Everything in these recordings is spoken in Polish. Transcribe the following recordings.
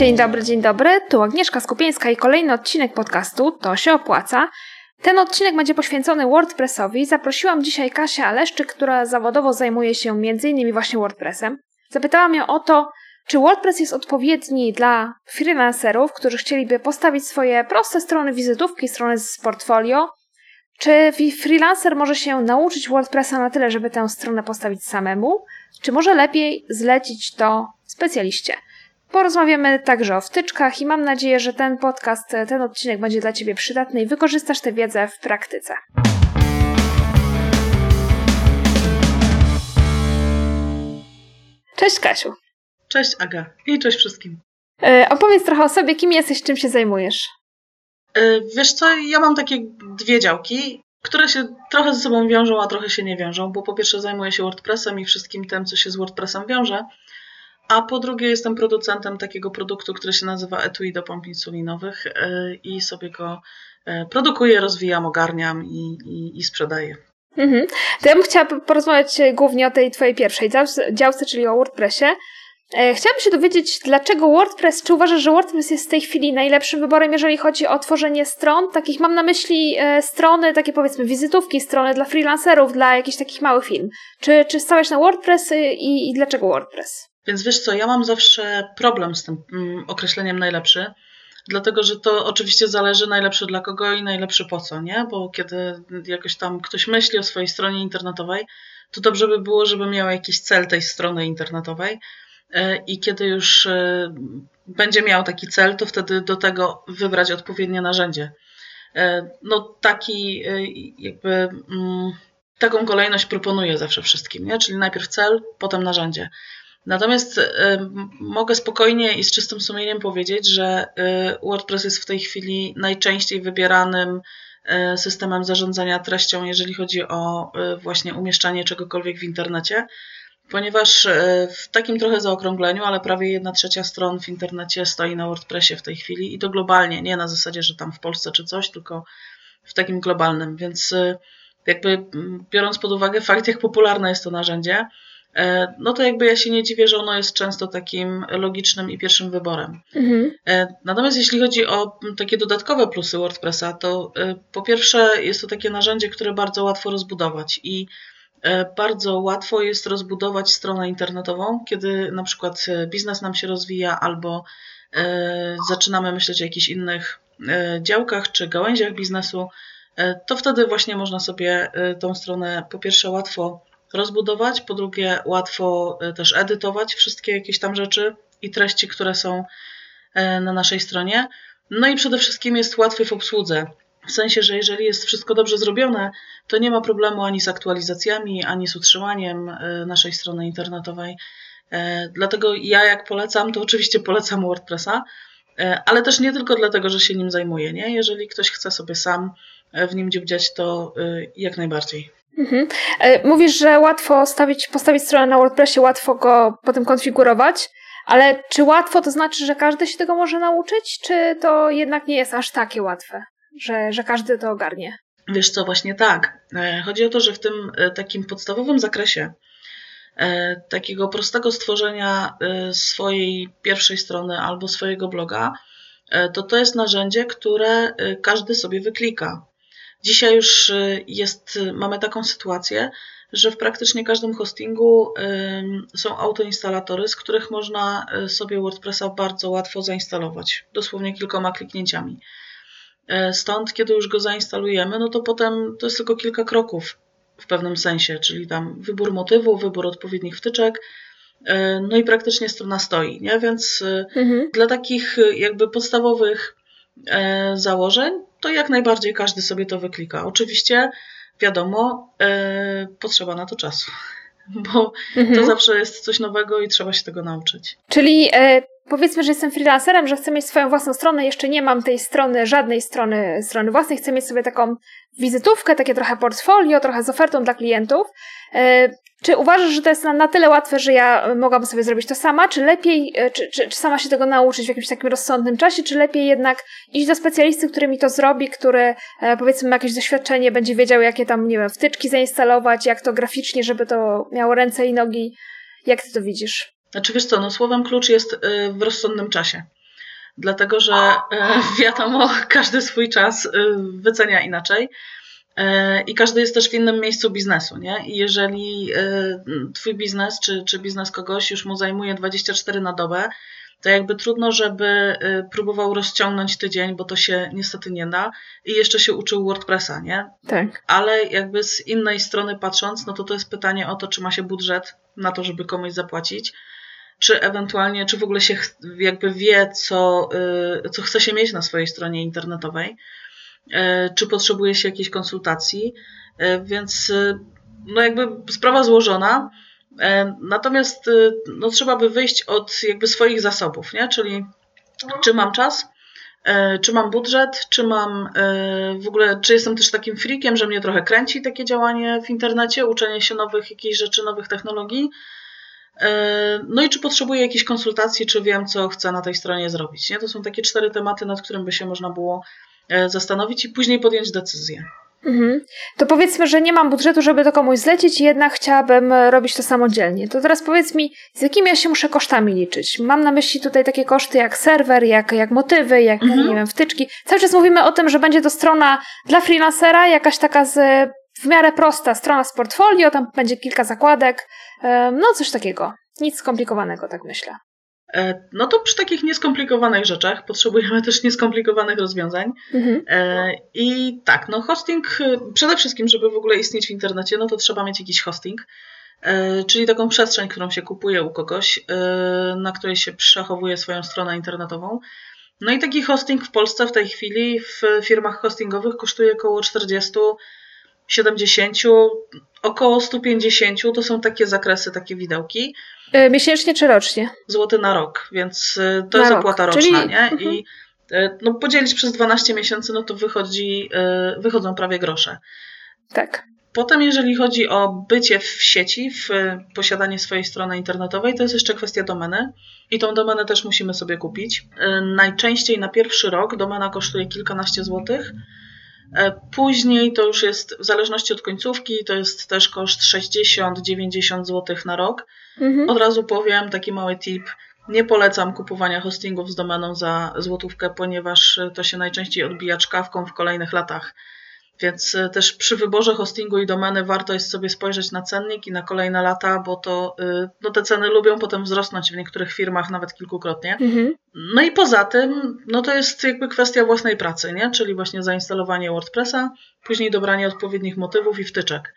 Dzień dobry, dzień dobry. Tu Agnieszka Skupieńska i kolejny odcinek podcastu To się opłaca. Ten odcinek będzie poświęcony WordPressowi. Zaprosiłam dzisiaj Kasię Aleszczyk, która zawodowo zajmuje się m.in. właśnie WordPressem. Zapytałam ją o to, czy WordPress jest odpowiedni dla freelancerów, którzy chcieliby postawić swoje proste strony wizytówki, strony z portfolio? Czy freelancer może się nauczyć WordPressa na tyle, żeby tę stronę postawić samemu? Czy może lepiej zlecić to specjaliście? Porozmawiamy także o wtyczkach i mam nadzieję, że ten podcast, ten odcinek będzie dla Ciebie przydatny i wykorzystasz tę wiedzę w praktyce. Cześć Kasiu. Cześć Aga i cześć wszystkim. E, opowiedz trochę o sobie, kim jesteś, czym się zajmujesz. E, wiesz co, ja mam takie dwie działki, które się trochę ze sobą wiążą, a trochę się nie wiążą, bo po pierwsze zajmuję się WordPressem i wszystkim tym, co się z WordPressem wiąże, a po drugie jestem producentem takiego produktu, który się nazywa etui do pomp insulinowych e, i sobie go produkuję, rozwijam, ogarniam i, i, i sprzedaję. Mhm. To ja bym chciała porozmawiać głównie o tej twojej pierwszej działce, czyli o WordPressie. E, chciałabym się dowiedzieć, dlaczego WordPress, czy uważasz, że WordPress jest w tej chwili najlepszym wyborem, jeżeli chodzi o tworzenie stron? Takich mam na myśli e, strony, takie powiedzmy wizytówki, strony dla freelancerów, dla jakichś takich małych firm. Czy, czy stawiasz na WordPress e, i, i dlaczego WordPress? Więc wiesz co, ja mam zawsze problem z tym mm, określeniem najlepszy, dlatego że to oczywiście zależy najlepszy dla kogo i najlepszy po co, nie? Bo kiedy jakoś tam ktoś myśli o swojej stronie internetowej, to dobrze by było, żeby miał jakiś cel tej strony internetowej E, i kiedy już e, będzie miał taki cel, to wtedy do tego wybrać odpowiednie narzędzie. E, no taki jakby mm, taką kolejność proponuję zawsze wszystkim, nie? czyli najpierw cel, potem narzędzie. Natomiast mogę spokojnie i z czystym sumieniem powiedzieć, że WordPress jest w tej chwili najczęściej wybieranym systemem zarządzania treścią, jeżeli chodzi o właśnie umieszczanie czegokolwiek w internecie ponieważ w takim trochę zaokrągleniu, ale prawie jedna trzecia stron w internecie stoi na WordPressie w tej chwili i to globalnie, nie na zasadzie, że tam w Polsce czy coś, tylko w takim globalnym, więc jakby biorąc pod uwagę fakt, jak popularne jest to narzędzie, no to jakby ja się nie dziwię, że ono jest często takim logicznym i pierwszym wyborem. Mhm. Natomiast jeśli chodzi o takie dodatkowe plusy WordPressa, to po pierwsze jest to takie narzędzie, które bardzo łatwo rozbudować i E, bardzo łatwo jest rozbudować stronę internetową, kiedy na przykład e, biznes nam się rozwija albo e, zaczynamy myśleć o jakichś innych działkach czy gałęziach biznesu, to wtedy właśnie można sobie tą stronę po pierwsze łatwo rozbudować, po drugie łatwo też edytować wszystkie jakieś tam rzeczy i treści, które są na naszej stronie. No i przede wszystkim jest łatwy w obsłudze. W sensie, że jeżeli jest wszystko dobrze zrobione, to nie ma problemu ani z aktualizacjami, ani z utrzymaniem e, naszej strony internetowej. E, dlatego ja jak polecam, to oczywiście polecam WordPressa, e, ale też nie tylko dlatego, że się nim zajmuję. Nie? Jeżeli ktoś chce sobie sam w nim dziubdziać, to jak najbardziej. Mhm. Mówisz, że łatwo stawić, postawić stronę na WordPressie, łatwo go potem konfigurować, ale czy łatwo to znaczy, że każdy się tego może nauczyć, czy to jednak nie jest aż takie łatwe? że, że każdy to ogarnie. Wiesz co, właśnie tak. E, chodzi o to, że w tym e, takim podstawowym zakresie e, takiego prostego stworzenia swojej pierwszej strony albo swojego bloga, to to jest narzędzie, które każdy sobie wyklika. Dzisiaj już jest, mamy taką sytuację, że w praktycznie każdym hostingu są autoinstalatory, z których można sobie WordPressa bardzo łatwo zainstalować, dosłownie kilkoma kliknięciami. Stąd, kiedy już go zainstalujemy, no to potem to jest tylko kilka kroków w pewnym sensie, czyli tam wybór motywu, wybór odpowiednich wtyczek, no i praktycznie strona stoi, nie? Więc mhm. dla takich jakby podstawowych założeń, to jak najbardziej każdy sobie to wyklika. Oczywiście, wiadomo, potrzeba na to czasu, bo mhm. to zawsze jest coś nowego i trzeba się tego nauczyć. Czyli powiedzmy, że jestem freelancerem, że chcę mieć swoją własną stronę, jeszcze nie mam tej strony, żadnej strony, strony własnej, chcę mieć sobie taką wizytówkę, takie trochę portfolio, trochę z ofertą dla klientów. E, czy uważasz, że to jest na, na tyle łatwe, że ja mogłabym sobie zrobić to sama, czy lepiej, e, czy, czy, czy, sama się tego nauczyć w jakimś takim rozsądnym czasie, czy lepiej jednak iść do specjalisty, który mi to zrobi, który e, powiedzmy ma jakieś doświadczenie, będzie wiedział, jakie tam, nie wiem, wtyczki zainstalować, jak to graficznie, żeby to miało ręce i nogi. Jak ty to widzisz? Znaczy wiesz co, no słowem klucz jest y, w rozsądnym czasie. dlatego że wiadomo, każdy swój czas wycenia inaczej. I każdy jest też w innym miejscu biznesu, nie? I jeżeli twój biznes czy, czy biznes kogoś już mu zajmuje 24 na dobę, to jakby trudno, żeby y, próbował rozciągnąć tydzień, bo to się niestety nie da. I jeszcze się uczył WordPressa, nie? Tak. Ale jakby z innej strony patrząc, no to to jest pytanie o to, czy ma się budżet na to, żeby komuś zapłacić, czy ewentualnie, czy w ogóle się jakby wie, co, y, co chce się mieć na swojej stronie internetowej, y, czy potrzebuje się jakiejś konsultacji, więc no jakby sprawa złożona, natomiast y, no, trzeba by wyjść od jakby swoich zasobów, nie? czyli czy mam czas, czy mam budżet, czy mam w ogóle, czy jestem też takim freakiem, że mnie trochę kręci takie działanie w internecie, uczenie się nowych jakichś rzeczy, nowych technologii. No i czy potrzebuję jakiejś konsultacji, czy wiem, co chcę na tej stronie zrobić. Nie? To są takie cztery tematy, nad którym by się można było zastanowić i później podjąć decyzję. Mhm. To powiedzmy, że nie mam budżetu, żeby to komuś zlecić i jednak chciałabym e, robić to samodzielnie. To teraz powiedz mi, z jakimi ja się muszę kosztami liczyć? Mam na myśli tutaj takie koszty jak serwer, jak, jak motywy, jak mhm. nie wiem, wtyczki. Cały czas mówimy o tym, że będzie to strona dla freelancera, jakaś taka z w miarę prosta strona z portfolio, tam będzie kilka zakładek, no coś takiego. Nic skomplikowanego, tak myślę. E, no to przy takich nieskomplikowanych rzeczach potrzebujemy też nieskomplikowanych rozwiązań. Mhm. E, I tak, no hosting, e, przede wszystkim, żeby w ogóle istnieć w internecie, no to trzeba mieć jakiś hosting, czyli taką przestrzeń, którą się kupuje u kogoś, na której się przechowuje swoją stronę internetową. No i taki hosting w Polsce w tej chwili w firmach hostingowych kosztuje około 40 70, około 150 to są takie zakresy, takie widełki. E, miesięcznie czy rocznie? Złoty na rok, więc e, to na jest rok. opłata roczna, Czyli... nie? I mhm. e, no, podzielić przez 12 miesięcy, no to wychodzi, wychodzą prawie grosze. Tak. Potem, jeżeli chodzi o bycie w sieci, w posiadanie swojej strony internetowej, to jest jeszcze kwestia domeny. I tą domenę też musimy sobie kupić. Najczęściej na pierwszy rok domena kosztuje kilkanaście złotych. Później to już jest, w zależności od końcówki, to jest też koszt 60-90 zł na rok. Mhm. Od razu powiem taki mały tip. Nie polecam kupowania hostingów z domeną za złotówkę, ponieważ to się najczęściej odbija czkawką w kolejnych latach. Więc e, też przy wyborze hostingu i domeny warto jest sobie spojrzeć na cennik i na kolejne lata, bo to y, no te ceny lubią potem wzrosnąć w niektórych firmach nawet kilkukrotnie. Mhm. No i poza tym, no to jest jakby kwestia własnej pracy, nie? czyli właśnie zainstalowanie WordPressa, później dobranie odpowiednich motywów i wtyczek.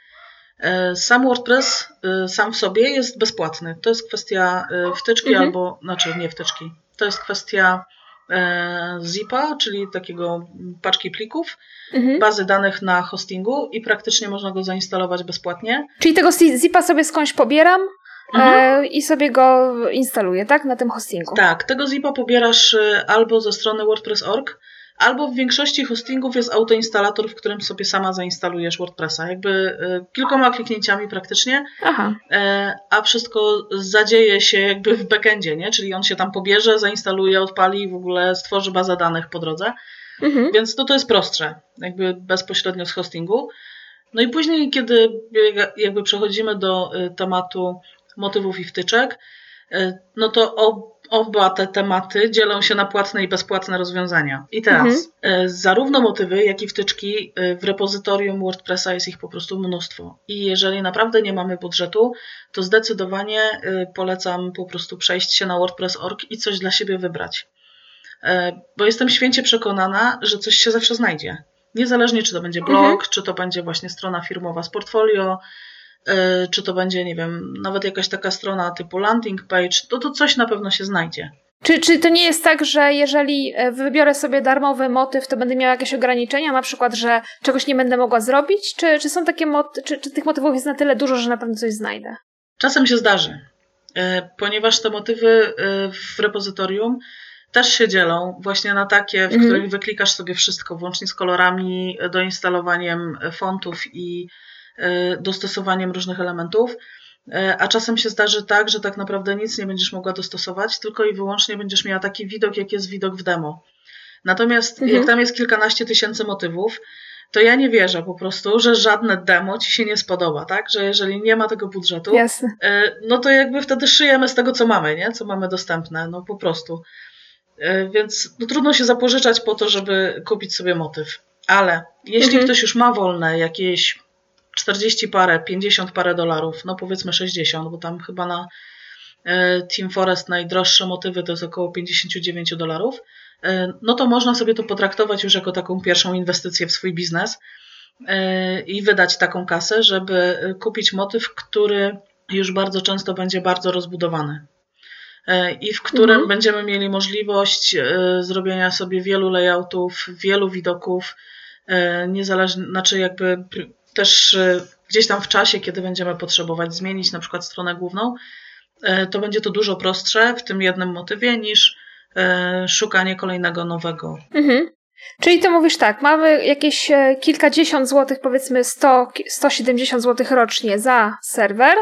E, sam WordPress e, sam w sobie jest bezpłatny. To jest kwestia e, wtyczki mhm. albo, znaczy nie wtyczki, to jest kwestia zipa, czyli takiego paczki plików, mhm. bazy danych na hostingu i praktycznie można go zainstalować bezpłatnie. Czyli tego zipa sobie skądś pobieram mhm. i sobie go instaluję, tak? Na tym hostingu. Tak, tego zipa pobierasz albo ze strony WordPress.org, albo w większości hostingów jest autoinstalator, w którym sobie sama zainstalujesz WordPressa. Jakby y, kilkoma kliknięciami praktycznie, Aha. E, a wszystko zadzieje się jakby w backendzie, nie? Czyli on się tam pobierze, zainstaluje, odpali i w ogóle stworzy bazę danych po drodze. Mhm. Więc to, to jest prostsze, jakby bezpośrednio z hostingu. No i później, kiedy jakby przechodzimy do y, tematu motywów i wtyczek, no to oba te tematy dzielą się na płatne i bezpłatne rozwiązania. I teraz mhm. E, zarówno motywy, jak i wtyczki e, w repozytorium WordPressa jest ich po prostu mnóstwo. I jeżeli naprawdę nie mamy budżetu, to zdecydowanie e, polecam po prostu przejść się na WordPress.org i coś dla siebie wybrać. Bo jestem święcie przekonana, że coś się zawsze znajdzie. Niezależnie, czy to będzie blog, mhm. czy to będzie właśnie strona firmowa z portfolio, czy to będzie, nie wiem, nawet jakaś taka strona typu landing page, to to coś na pewno się znajdzie. Czy, czy to nie jest tak, że jeżeli e, wybiorę sobie darmowy motyw, to będę miała jakieś ograniczenia, na przykład, że czegoś nie będę mogła zrobić? Czy, czy są takie moty, czy, czy tych motywów jest na tyle dużo, że na pewno coś znajdę? Czasem się zdarzy, e, ponieważ te motywy w repozytorium też się dzielą właśnie na takie, w mhm. których wyklikasz sobie wszystko, włącznie z kolorami, doinstalowaniem fontów i E, dostosowaniem różnych elementów. E, a czasem się zdarzy tak, że tak naprawdę nic nie będziesz mogła dostosować, tylko i wyłącznie będziesz miała taki widok, jak jest widok w demo. Natomiast mhm. jak tam jest kilkanaście tysięcy motywów, to ja nie wierzę po prostu, że żadne demo ci się nie spodoba, tak? Że jeżeli nie ma tego budżetu, Jasne. E, no to jakby wtedy szyjemy z tego, co mamy, nie? Co mamy dostępne, no po prostu. Więc no, trudno się zapożyczać po to, żeby kupić sobie motyw. Ale jeśli mhm. ktoś już ma wolne jakieś 40 parę, 50 parę dolarów, no powiedzmy 60, bo tam chyba na e, Team Forest najdroższe motywy to jest około 59 dolarów, e, no to można sobie to potraktować już jako taką pierwszą inwestycję w swój biznes e, i wydać taką kasę, żeby kupić motyw, który już bardzo często będzie bardzo rozbudowany i w którym mhm. będziemy mieli możliwość zrobienia sobie wielu layoutów, wielu widoków, niezależnie, znaczy jakby też e, gdzieś tam w czasie, kiedy będziemy potrzebować zmienić na przykład stronę główną, e, to będzie to dużo prostsze w tym jednym motywie niż e, szukanie kolejnego nowego. Mhm. Czyli to mówisz tak, mamy jakieś kilkadziesiąt złotych, powiedzmy 100, 170 złotych rocznie za serwer,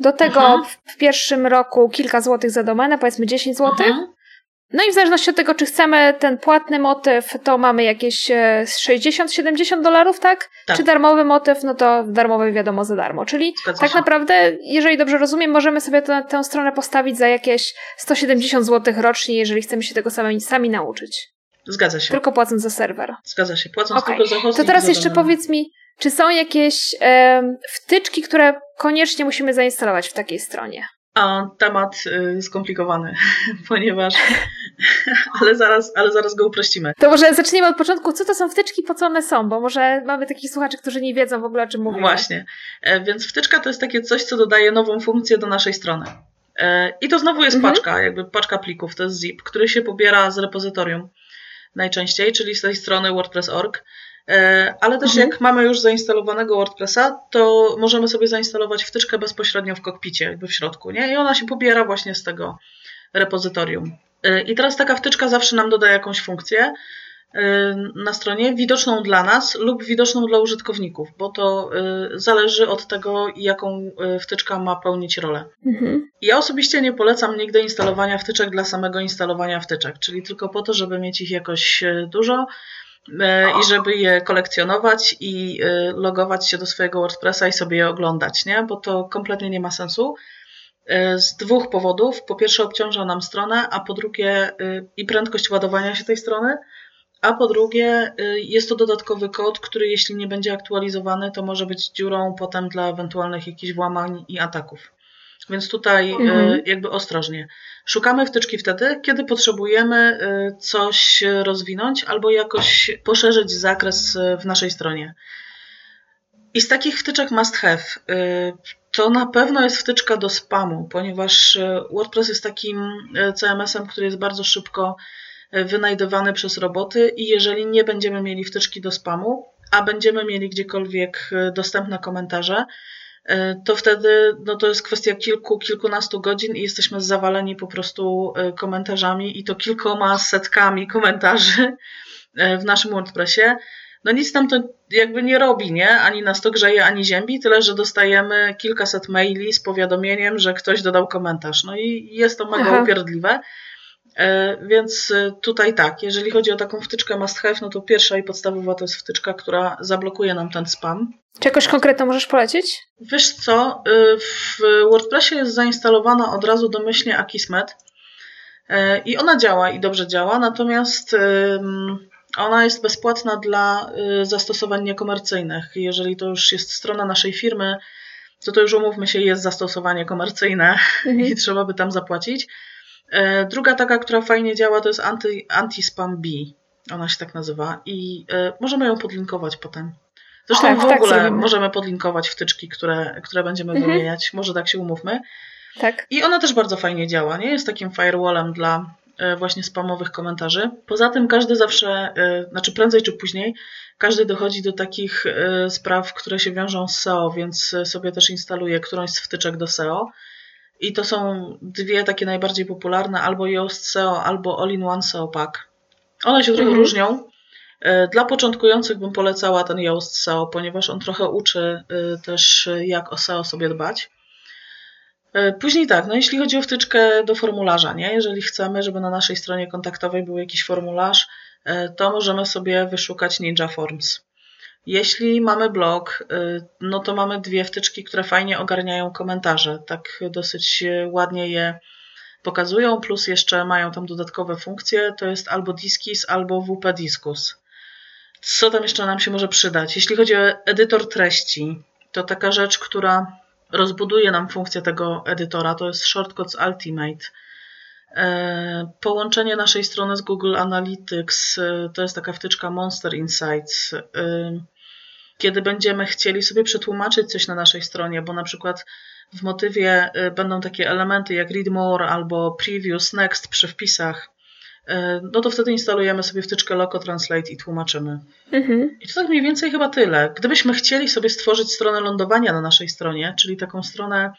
do tego mhm. w pierwszym roku kilka złotych za domenę, powiedzmy 10 złotych. Mhm. No i w zależności od tego, czy chcemy ten płatny motyw, to mamy jakieś 60-70 e, dolarów, tak? tak? Czy darmowy motyw, no to darmowy wiadomo za darmo. Czyli Zgadza tak się. naprawdę, jeżeli dobrze rozumiem, możemy sobie tę, tę stronę postawić za jakieś 170 zł rocznie, jeżeli chcemy się tego sami, sami nauczyć. Zgadza się. Tylko płacąc za serwer. Zgadza się, płacąc okay. tylko za hosting. To teraz jeszcze powiedz mi, czy są jakieś e, wtyczki, które koniecznie musimy zainstalować w takiej stronie? A temat y, skomplikowany, ponieważ. ale, zaraz, ale zaraz go uprościmy. To może zaczniemy od początku. Co to są wtyczki, po co one są? Bo może mamy takich słuchaczy, którzy nie wiedzą w ogóle o czym mówimy. Właśnie. E, więc wtyczka to jest takie coś, co dodaje nową funkcję do naszej strony. E, I to znowu jest mhm. paczka, jakby paczka plików, to jest zip, który się pobiera z repozytorium najczęściej, czyli z tej strony WordPress.org. E, ale też mhm. jak mamy już zainstalowanego WordPressa, to możemy sobie zainstalować wtyczkę bezpośrednio w kokpicie, jakby w środku, nie? I ona się pobiera właśnie z tego repozytorium. E, I teraz taka wtyczka zawsze nam doda jakąś funkcję e, na stronie, widoczną dla nas lub widoczną dla użytkowników, bo to zależy od tego, jaką wtyczka ma pełnić rolę. Mhm. Ja osobiście nie polecam nigdy instalowania wtyczek dla samego instalowania wtyczek, czyli tylko po to, żeby mieć ich jakoś dużo, i żeby je kolekcjonować i e, logować się do swojego WordPressa i sobie je oglądać, nie? bo to kompletnie nie ma sensu. E, z dwóch powodów. Po pierwsze, obciąża nam stronę, a po drugie, i prędkość ładowania się tej strony, a po drugie, jest to dodatkowy kod, który jeśli nie będzie aktualizowany, to może być dziurą potem dla ewentualnych jakichś włamań i ataków. Więc tutaj mhm. jakby ostrożnie. Szukamy wtyczki wtedy, kiedy potrzebujemy y, coś rozwinąć albo jakoś poszerzyć zakres y, w naszej stronie. I z takich wtyczek must have to na pewno jest wtyczka do spamu, ponieważ WordPress jest takim CMS-em, który jest bardzo szybko wynajdowany przez roboty i jeżeli nie będziemy mieli wtyczki do spamu, a będziemy mieli gdziekolwiek dostępne komentarze, E, to wtedy no to jest kwestia kilku, kilkunastu godzin i jesteśmy zawaleni po prostu e, komentarzami i to kilkoma setkami komentarzy e, w naszym WordPressie. No nic nam to jakby nie robi, nie? Ani nas to grzeje, ani ziębi, tyle że dostajemy kilkaset maili z powiadomieniem, że ktoś dodał komentarz. No i jest to mega Aha. upierdliwe. Więc tutaj tak, jeżeli chodzi o taką wtyczkę must have, no to pierwsza i podstawowa to jest wtyczka, która zablokuje nam ten spam. Czy jakoś konkretną możesz polecić? Wiesz co, y, w WordPressie jest zainstalowana od razu domyślnie Akismet i ona działa i dobrze działa, natomiast ona jest bezpłatna dla zastosowań niekomercyjnych. Jeżeli to już jest strona naszej firmy, to to już umówmy się, jest zastosowanie komercyjne mhm. i trzeba by tam zapłacić. Druga taka, która fajnie działa, to jest anti, Anti-Spam B. Ona się tak nazywa i możemy ją podlinkować potem. Zresztą tak, w tak ogóle tak możemy podlinkować wtyczki, które, które będziemy mhm. wymieniać. Może tak się umówmy. Tak. I ona też bardzo fajnie działa, nie? Jest takim firewallem dla e, właśnie spamowych komentarzy. Poza tym każdy zawsze, e, znaczy prędzej czy później, każdy dochodzi do takich e, spraw, które się wiążą z SEO, więc sobie też instaluje którąś z wtyczek do SEO. I to są dwie takie najbardziej popularne, albo Yoast SEO, albo All-in-One SEO Pack. One się trochę mhm. różnią, E, dla początkujących bym polecała ten Yoast SEO, ponieważ on trochę uczy e, też jak o SEO sobie dbać. E, później tak, no jeśli chodzi o wtyczkę do formularza, nie? jeżeli chcemy, żeby na naszej stronie kontaktowej był jakiś formularz, to możemy sobie wyszukać Ninja Forms. Jeśli mamy blog, no to mamy dwie wtyczki, które fajnie ogarniają komentarze. Tak dosyć ładnie je pokazują, plus jeszcze mają tam dodatkowe funkcje, to jest albo Diskis, albo WP Diskus. Co tam jeszcze nam się może przydać? Jeśli chodzi o edytor treści, to taka rzecz, która rozbuduje nam funkcję tego edytora, to jest Shortcuts Ultimate. E, połączenie naszej strony z Google Analytics e, to jest taka wtyczka Monster Insights. E, kiedy będziemy chcieli sobie przetłumaczyć coś na naszej stronie, bo na przykład w motywie będą takie elementy jak Read More albo Previous Next przy wpisach, no to wtedy instalujemy sobie wtyczkę Loco Translate i tłumaczymy. Mhm. I to tak mniej więcej chyba tyle. Gdybyśmy chcieli sobie stworzyć stronę lądowania na naszej stronie, czyli taką stronę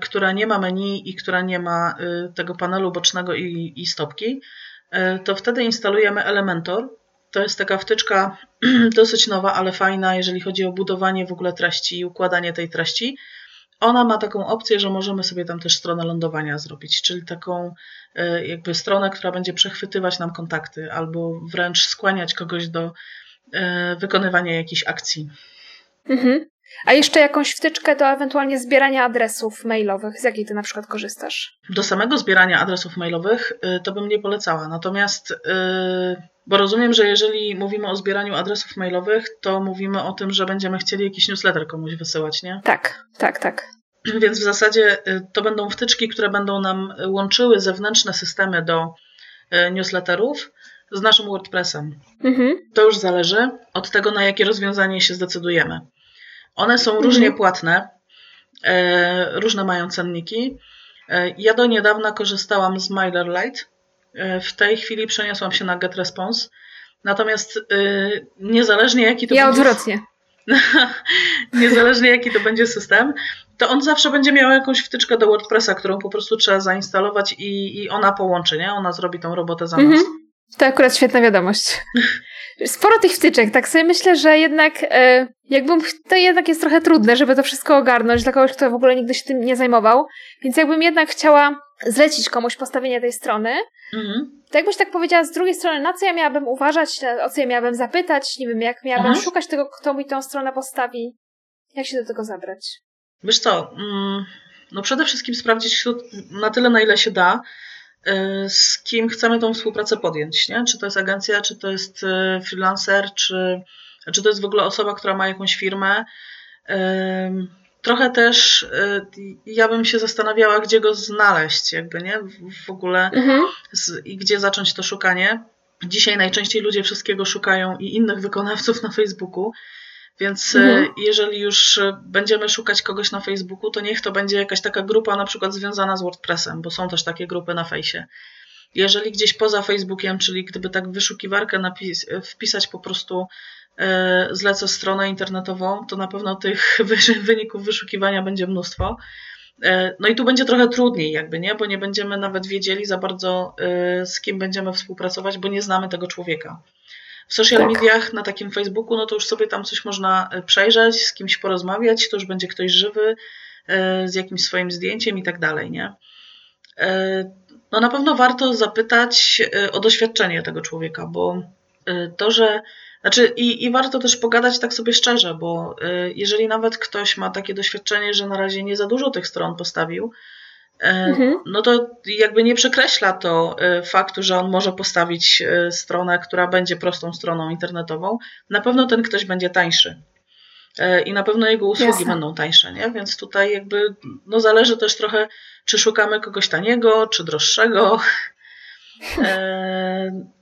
która nie ma menu i która nie ma e, tego panelu bocznego i, i stopki, e, to wtedy instalujemy Elementor. To jest taka wtyczka dosyć nowa, ale fajna, jeżeli chodzi o budowanie w ogóle treści i układanie tej treści. Ona ma taką opcję, że możemy sobie tam też stronę lądowania zrobić, czyli taką jakby stronę, która będzie przechwytywać nam kontakty albo wręcz skłaniać kogoś do wykonywania jakiejś akcji. Mhm. A jeszcze jakąś wtyczkę do ewentualnie zbierania adresów mailowych. Z jakiej ty na przykład korzystasz? Do samego zbierania adresów mailowych y, to bym nie polecała. Natomiast, y, bo rozumiem, że jeżeli mówimy o zbieraniu adresów mailowych, to mówimy o tym, że będziemy chcieli jakiś newsletter komuś wysyłać, nie? Tak, tak, tak. Więc w zasadzie y, to będą wtyczki, które będą nam łączyły zewnętrzne systemy do newsletterów z naszym WordPressem. Mhm. To już zależy od tego, na jakie rozwiązanie się zdecydujemy. One są mhm. różnie płatne, e, różne mają cenniki. E, ja do niedawna korzystałam z MailerLite. E, w tej chwili przeniosłam się na GetResponse. Natomiast niezależnie jaki to ja będzie... Ja odwrotnie. niezależnie jaki to będzie system, to on zawsze będzie miał jakąś wtyczkę do WordPressa, którą po prostu trzeba zainstalować i, i ona połączy, nie? Ona zrobi tą robotę za nas. Mhm. To akurat świetna wiadomość. Sporo tych wtyczek, tak sobie myślę, że jednak e, jakbym, to jednak jest trochę trudne, żeby to wszystko ogarnąć dla kogoś, kto w ogóle nigdy się tym nie zajmował. Więc jakbym jednak chciała zlecić komuś postawienie tej strony, mhm. to jakbyś tak powiedziała z drugiej strony, na co ja miałabym uważać, o co ja miałabym zapytać, nie wiem, jak miałabym mhm. szukać tego, kto mi tą stronę postawi, jak się do tego zabrać? Wiesz co, mm, no przede wszystkim sprawdzić na tyle, na ile się da, z kim chcemy tą współpracę podjąć, nie? Czy to jest agencja, czy to jest y, freelancer, czy, czy to jest w ogóle osoba, która ma jakąś firmę. Trochę też y, ja bym się zastanawiała, gdzie go znaleźć, jakby, nie? W ogóle mhm. i gdzie zacząć to szukanie. Dzisiaj najczęściej ludzie wszystkiego szukają i innych wykonawców na Facebooku. Więc mhm. jeżeli już będziemy szukać kogoś na Facebooku, to niech to będzie jakaś taka grupa na przykład związana z WordPressem, bo są też takie grupy na fejsie. Jeżeli gdzieś poza Facebookiem, czyli gdyby tak wyszukiwarkę wpisać po prostu e, zlecę stronę internetową, to na pewno tych wyników wyszukiwania będzie mnóstwo. E, no i tu będzie trochę trudniej, jakby, nie? Bo nie będziemy nawet wiedzieli za bardzo, e, z kim będziemy współpracować, bo nie znamy tego człowieka. W social tak. mediach, na takim Facebooku, no to już sobie tam coś można e, przejrzeć, z kimś porozmawiać, to już będzie ktoś żywy, e, z jakimś swoim zdjęciem i tak dalej, nie? E, no na pewno warto zapytać o doświadczenie tego człowieka, bo to, że znaczy, i, i warto też pogadać tak sobie szczerze, bo jeżeli nawet ktoś ma takie doświadczenie, że na razie nie za dużo tych stron postawił, mhm. no to jakby nie przekreśla to e, faktu, że on może postawić e, stronę, która będzie prostą stroną internetową. Na pewno ten ktoś będzie tańszy. I na pewno jego usługi Jasne. będą tańsze, nie? Więc tutaj jakby no zależy też trochę, czy szukamy kogoś taniego, czy droższego.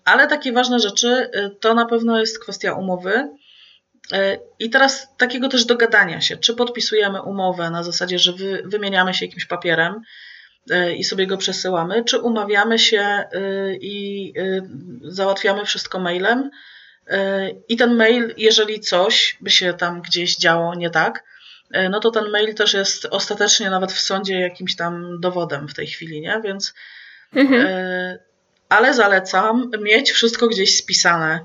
Ale takie ważne rzeczy to na pewno jest kwestia umowy. I teraz takiego też dogadania się, czy podpisujemy umowę na zasadzie, że wy, wymieniamy się jakimś papierem, E, i sobie go przesyłamy, czy umawiamy się e, i e, załatwiamy wszystko mailem. I ten mail, jeżeli coś by się tam gdzieś działo nie tak, no to ten mail też jest ostatecznie nawet w sądzie jakimś tam dowodem w tej chwili, nie? Więc. Mhm. Ale zalecam mieć wszystko gdzieś spisane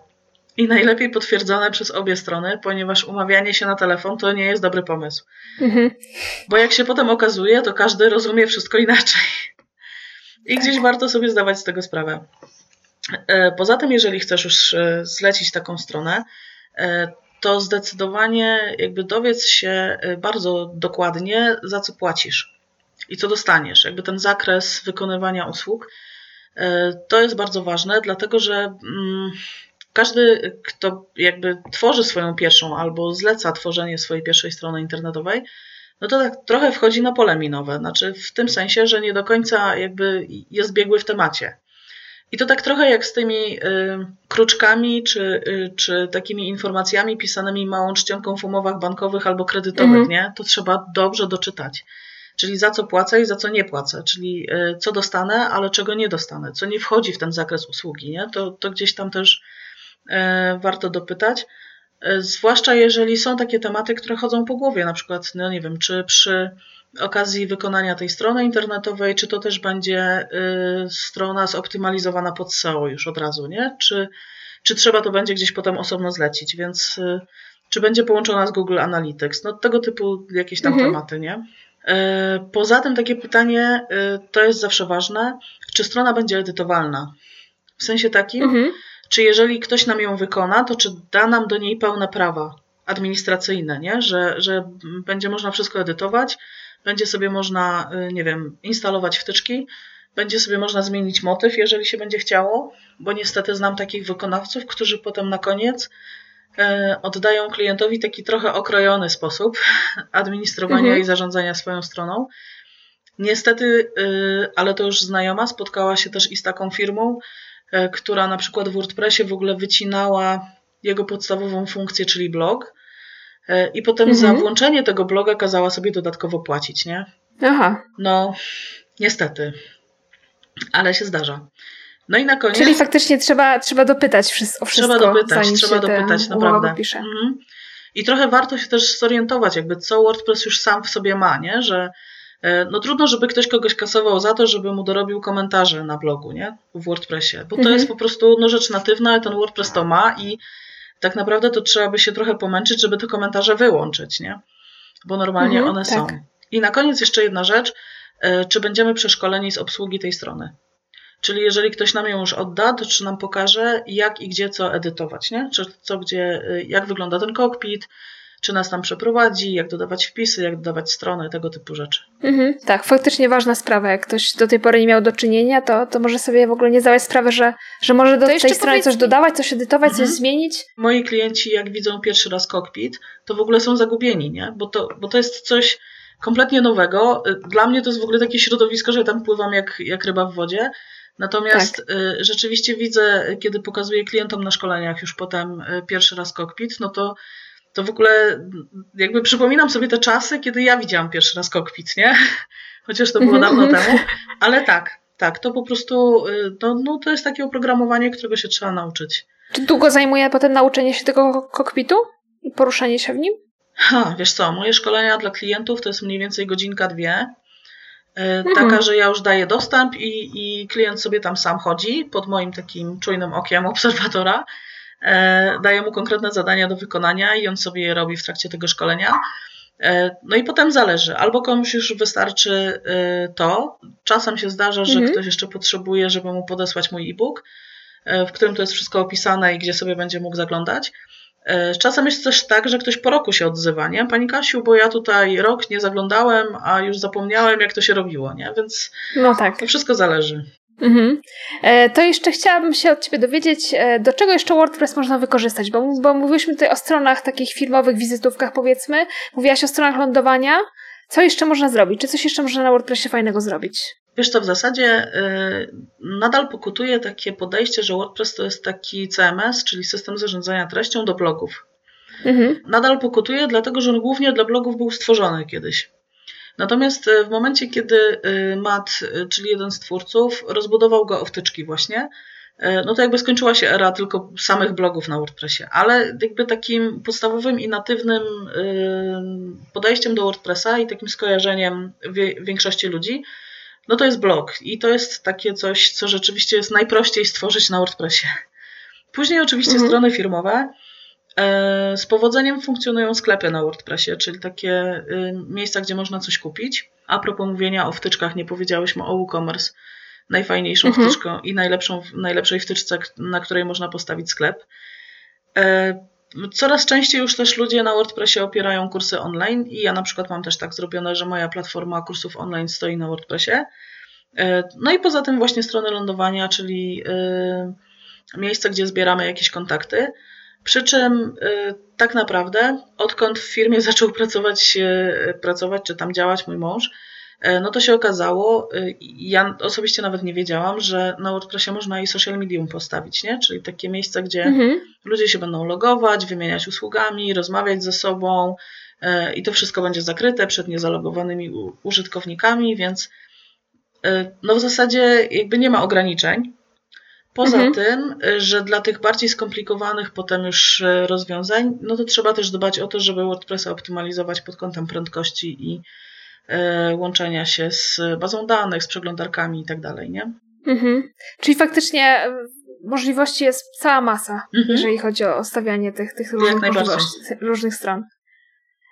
i najlepiej potwierdzone przez obie strony, ponieważ umawianie się na telefon to nie jest dobry pomysł. Mhm. Bo jak się potem okazuje, to każdy rozumie wszystko inaczej. I gdzieś warto sobie zdawać z tego sprawę. E, poza tym, jeżeli chcesz już e, zlecić taką stronę, e, to zdecydowanie jakby dowiedz się bardzo dokładnie, za co płacisz. i co dostaniesz, jakby ten zakres wykonywania usług. To jest bardzo ważne, dlatego że mm, każdy, kto jakby tworzy swoją pierwszą albo zleca tworzenie swojej pierwszej strony internetowej, no to tak trochę wchodzi na pole minowe. Znaczy w tym sensie, że nie do końca jakby jest biegły w temacie. I to tak trochę jak z tymi y, kruczkami, czy, y, czy takimi informacjami pisanymi małą czcionką w umowach bankowych albo kredytowych, mhm. nie? To trzeba dobrze doczytać. Czyli za co płacę i za co nie płacę, czyli y, co dostanę, ale czego nie dostanę, co nie wchodzi w ten zakres usługi, nie? To, to gdzieś tam też warto dopytać. Y, zwłaszcza jeżeli są takie tematy, które chodzą po głowie, na przykład, no nie wiem, czy przy okazji wykonania tej strony internetowej, czy to też będzie y, strona zoptymalizowana pod SEO już od razu, nie? Czy, czy trzeba to będzie gdzieś potem osobno zlecić, więc czy będzie połączona z Google Analytics, no tego typu jakieś tam mhm. tematy, nie? Poza tym takie pytanie, to jest zawsze ważne, czy strona będzie edytowalna? W sensie takim, mhm. Czy jeżeli ktoś nam ją wykona, to czy da nam do niej pełne prawa administracyjne, nie? Że, że będzie można wszystko edytować, będzie sobie można, y, nie wiem, instalować wtyczki, będzie sobie można zmienić motyw, jeżeli się będzie chciało, bo niestety znam takich wykonawców, którzy potem na koniec y, oddają klientowi taki trochę okrojony sposób administrowania mhm. i zarządzania swoją stroną. Niestety, y, ale to już znajoma, spotkała się też i z taką firmą, która na przykład w WordPressie w ogóle wycinała jego podstawową funkcję, czyli blog, E, I potem mhm. za włączenie tego bloga kazała sobie dodatkowo płacić, nie? Aha. No, niestety. Ale się zdarza. No i na koniec. Czyli faktycznie trzeba, trzeba dopytać o wszystko. Trzeba dopytać, trzeba dopytać, naprawdę. Mhm. I trochę warto się też zorientować, jakby co WordPress już sam w sobie ma, nie? Że e, no trudno, żeby ktoś kogoś kasował za to, żeby mu dorobił komentarze na blogu, nie? W WordPressie. Bo to mhm. jest po prostu no, rzecz natywna, ale ten WordPress to ma i tak naprawdę to trzeba by się trochę pomęczyć, żeby te komentarze wyłączyć, nie? Bo normalnie mhm, one tak. są. I na koniec jeszcze jedna rzecz. E, czy będziemy przeszkoleni z obsługi tej strony? Czyli jeżeli ktoś nam ją już odda, to czy nam pokaże, jak i gdzie co edytować, nie? Czy co, gdzie, e, jak wygląda ten kokpit, czy nas tam przeprowadzi, jak dodawać wpisy, jak dodawać strony, tego typu rzeczy. Mhm, tak, faktycznie ważna sprawa. Jak ktoś do tej pory nie miał do czynienia, to, to może sobie w ogóle nie zdawać sprawy, że, że może do tej strony powiedz... coś dodawać, coś edytować, mhm. coś zmienić. Moi klienci, jak widzą pierwszy raz kokpit, to w ogóle są zagubieni, nie? Bo to, bo to jest coś kompletnie nowego. Dla mnie to jest w ogóle takie środowisko, że tam pływam jak, jak ryba w wodzie. Natomiast tak. Y, rzeczywiście widzę, kiedy pokazuję klientom na szkoleniach już potem y, pierwszy raz kokpit, no to to w ogóle jakby przypominam sobie te czasy, kiedy ja widziałam pierwszy raz kokpit, nie? Chociaż to było dawno mhm. temu, ale tak, tak, to po prostu no, no, to jest takie oprogramowanie, którego się trzeba nauczyć. Czy długo zajmuje potem nauczenie się tego kokpitu i poruszanie się w nim? Ha, wiesz co, moje szkolenia dla klientów to jest mniej więcej godzinka, dwie. Y, mhm. Taka, że ja już daję dostęp i, i klient sobie tam sam chodzi pod moim takim czujnym okiem obserwatora E, daję mu konkretne zadania do wykonania i on sobie je robi w trakcie tego szkolenia. E, no i potem zależy. Albo komuś już wystarczy e, to. Czasem się zdarza, że mhm. ktoś jeszcze potrzebuje, żeby mu podesłać mój e-book, w którym to jest wszystko opisane i gdzie sobie będzie mógł zaglądać. Czasem jest też tak, że ktoś po roku się odzywa, nie? Pani Kasiu, bo ja tutaj rok nie zaglądałem, a już zapomniałem, jak to się robiło, nie? Więc no tak. to wszystko zależy. Mhm. E, to jeszcze chciałabym się od Ciebie dowiedzieć, e, do czego jeszcze WordPress można wykorzystać, bo, bo mówiliśmy tutaj o stronach takich firmowych, wizytówkach powiedzmy, mówiłaś o stronach lądowania. Co jeszcze można zrobić? Czy coś jeszcze można na WordPressie fajnego zrobić? Wiesz co, w zasadzie y, nadal pokutuje takie podejście, że WordPress to jest taki CMS, czyli system zarządzania treścią do blogów. Mhm. Nadal pokutuje, dlatego że on głównie dla blogów był stworzony kiedyś. Natomiast e, w momencie, kiedy e, Matt, e, czyli jeden z twórców, rozbudował go o wtyczki właśnie, no to jakby skończyła się era tylko samych blogów na WordPressie, ale jakby takim podstawowym i natywnym podejściem do WordPressa i takim skojarzeniem większości ludzi, no to jest blog i to jest takie coś, co rzeczywiście jest najprościej stworzyć na WordPressie. Później oczywiście mhm. strony firmowe, z powodzeniem funkcjonują sklepy na WordPressie, czyli takie y, miejsca, gdzie można coś kupić. A propos mówienia o wtyczkach, nie powiedziałyśmy o WooCommerce, najfajniejszą mhm. wtyczką i najlepszą, najlepszej wtyczce, na której można postawić sklep. E, Coraz częściej już też ludzie na WordPressie opierają kursy online i ja na przykład mam też tak zrobione, że moja platforma kursów online stoi na WordPressie. No i poza tym właśnie strony lądowania, czyli miejsce, gdzie zbieramy jakieś kontakty. Przy czym tak naprawdę, odkąd w firmie zaczął pracować, pracować czy tam działać mój mąż, E, no to się okazało, y, ja osobiście nawet nie wiedziałam, że na WordPressie można i social medium postawić, nie? Czyli takie miejsce, gdzie mhm. ludzie się będą logować, wymieniać usługami, rozmawiać ze sobą i to wszystko będzie zakryte przed niezalogowanymi użytkownikami, więc no w zasadzie jakby nie ma ograniczeń. Poza mhm. tym, że dla tych bardziej skomplikowanych potem już rozwiązań, no to trzeba też dbać o to, żeby WordPressa optymalizować pod kątem prędkości i E, łączenia się z bazą danych, z przeglądarkami i tak dalej, nie? Mhm. Czyli faktycznie e, możliwości jest cała masa, mhm. jeżeli chodzi o stawianie tych, tych różnych, różnych stron.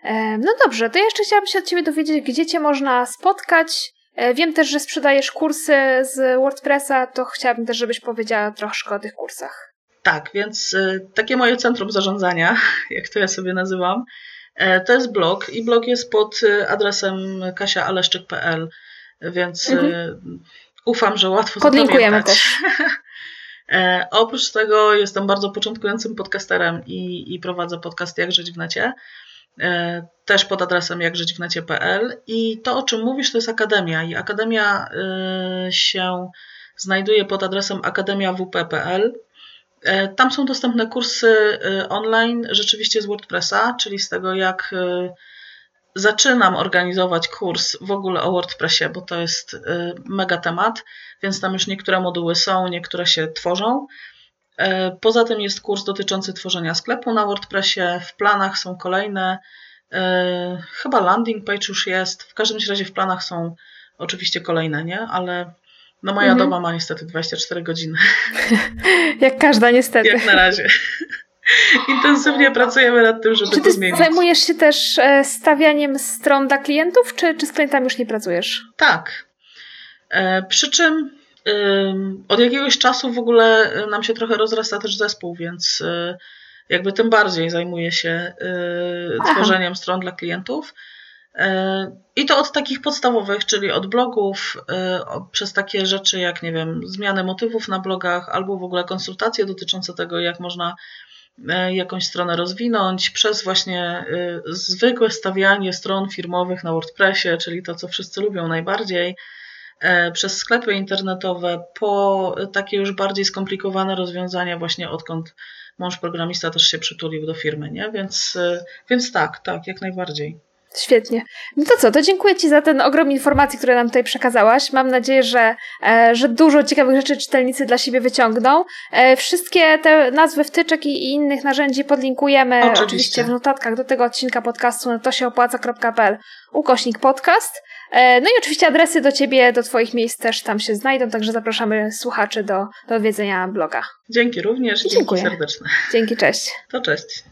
E, no dobrze, to jeszcze chciałabym się od Ciebie dowiedzieć, gdzie Cię można spotkać. Wiem też, że sprzedajesz kursy z WordPressa, to chciałabym też, żebyś powiedziała troszkę o tych kursach. Tak, więc takie moje centrum zarządzania, jak to ja sobie nazywam, E, to jest blog i blog jest pod e, adresem kasiaaleszczyk.pl, więc e, mhm. ufam, że łatwo Podlinkujemy też. Oprócz tego jestem bardzo początkującym podcasterem i, i prowadzę podcast Jak Żyć w Necie. Też pod adresem jakżyćwnecie.pl i to, o czym mówisz, to jest Akademia. I Akademia się znajduje pod adresem akademiawp.pl E, tam są dostępne kursy e, online, rzeczywiście z WordPressa, czyli z tego, jak e, zaczynam organizować kurs w ogóle o WordPressie, bo to jest mega temat, więc tam już niektóre moduły są, niektóre się tworzą. Poza tym jest kurs dotyczący tworzenia sklepu na WordPressie, w planach są kolejne, chyba landing page już jest, w każdym razie w planach są oczywiście kolejne, nie? Ale no moja mhm. doba ma niestety 24 godziny. Jak każda niestety. Jak na razie. Intensywnie pracujemy nad tym, żeby czy ty to zmienić. zajmujesz się też e, stawianiem stron dla klientów, czy, czy z klientami już nie pracujesz? Tak. E, przy czym od jakiegoś czasu w ogóle nam się trochę rozrasta też zespół, więc e, jakby tym bardziej zajmuję się tworzeniem Aha. stron dla klientów. I to od takich podstawowych, czyli od blogów, przez takie rzeczy jak, nie wiem, zmianę motywów na blogach, albo w ogóle konsultacje dotyczące tego, jak można jakąś stronę rozwinąć, przez właśnie zwykłe stawianie stron firmowych na WordPressie, czyli to, co wszyscy lubią najbardziej, przez sklepy internetowe, po takie już bardziej skomplikowane rozwiązania, właśnie odkąd mąż programista też się przytulił do firmy, nie? Więc, więc tak, tak, jak najbardziej. Świetnie. No to co, to dziękuję Ci za ten ogrom informacji, które nam tutaj przekazałaś. Mam nadzieję, że, e, że dużo ciekawych rzeczy czytelnicy dla siebie wyciągną. E, wszystkie te nazwy wtyczek i, innych narzędzi podlinkujemy oczywiście. oczywiście. w notatkach do tego odcinka podcastu na tosieopłaca.pl ukośnik podcast. E, no i oczywiście adresy do Ciebie, do Twoich miejsc też tam się znajdą, także zapraszamy słuchaczy do, do odwiedzenia bloga. Dzięki również, dzięki Dziękuję. serdeczne. Dzięki, cześć. To cześć.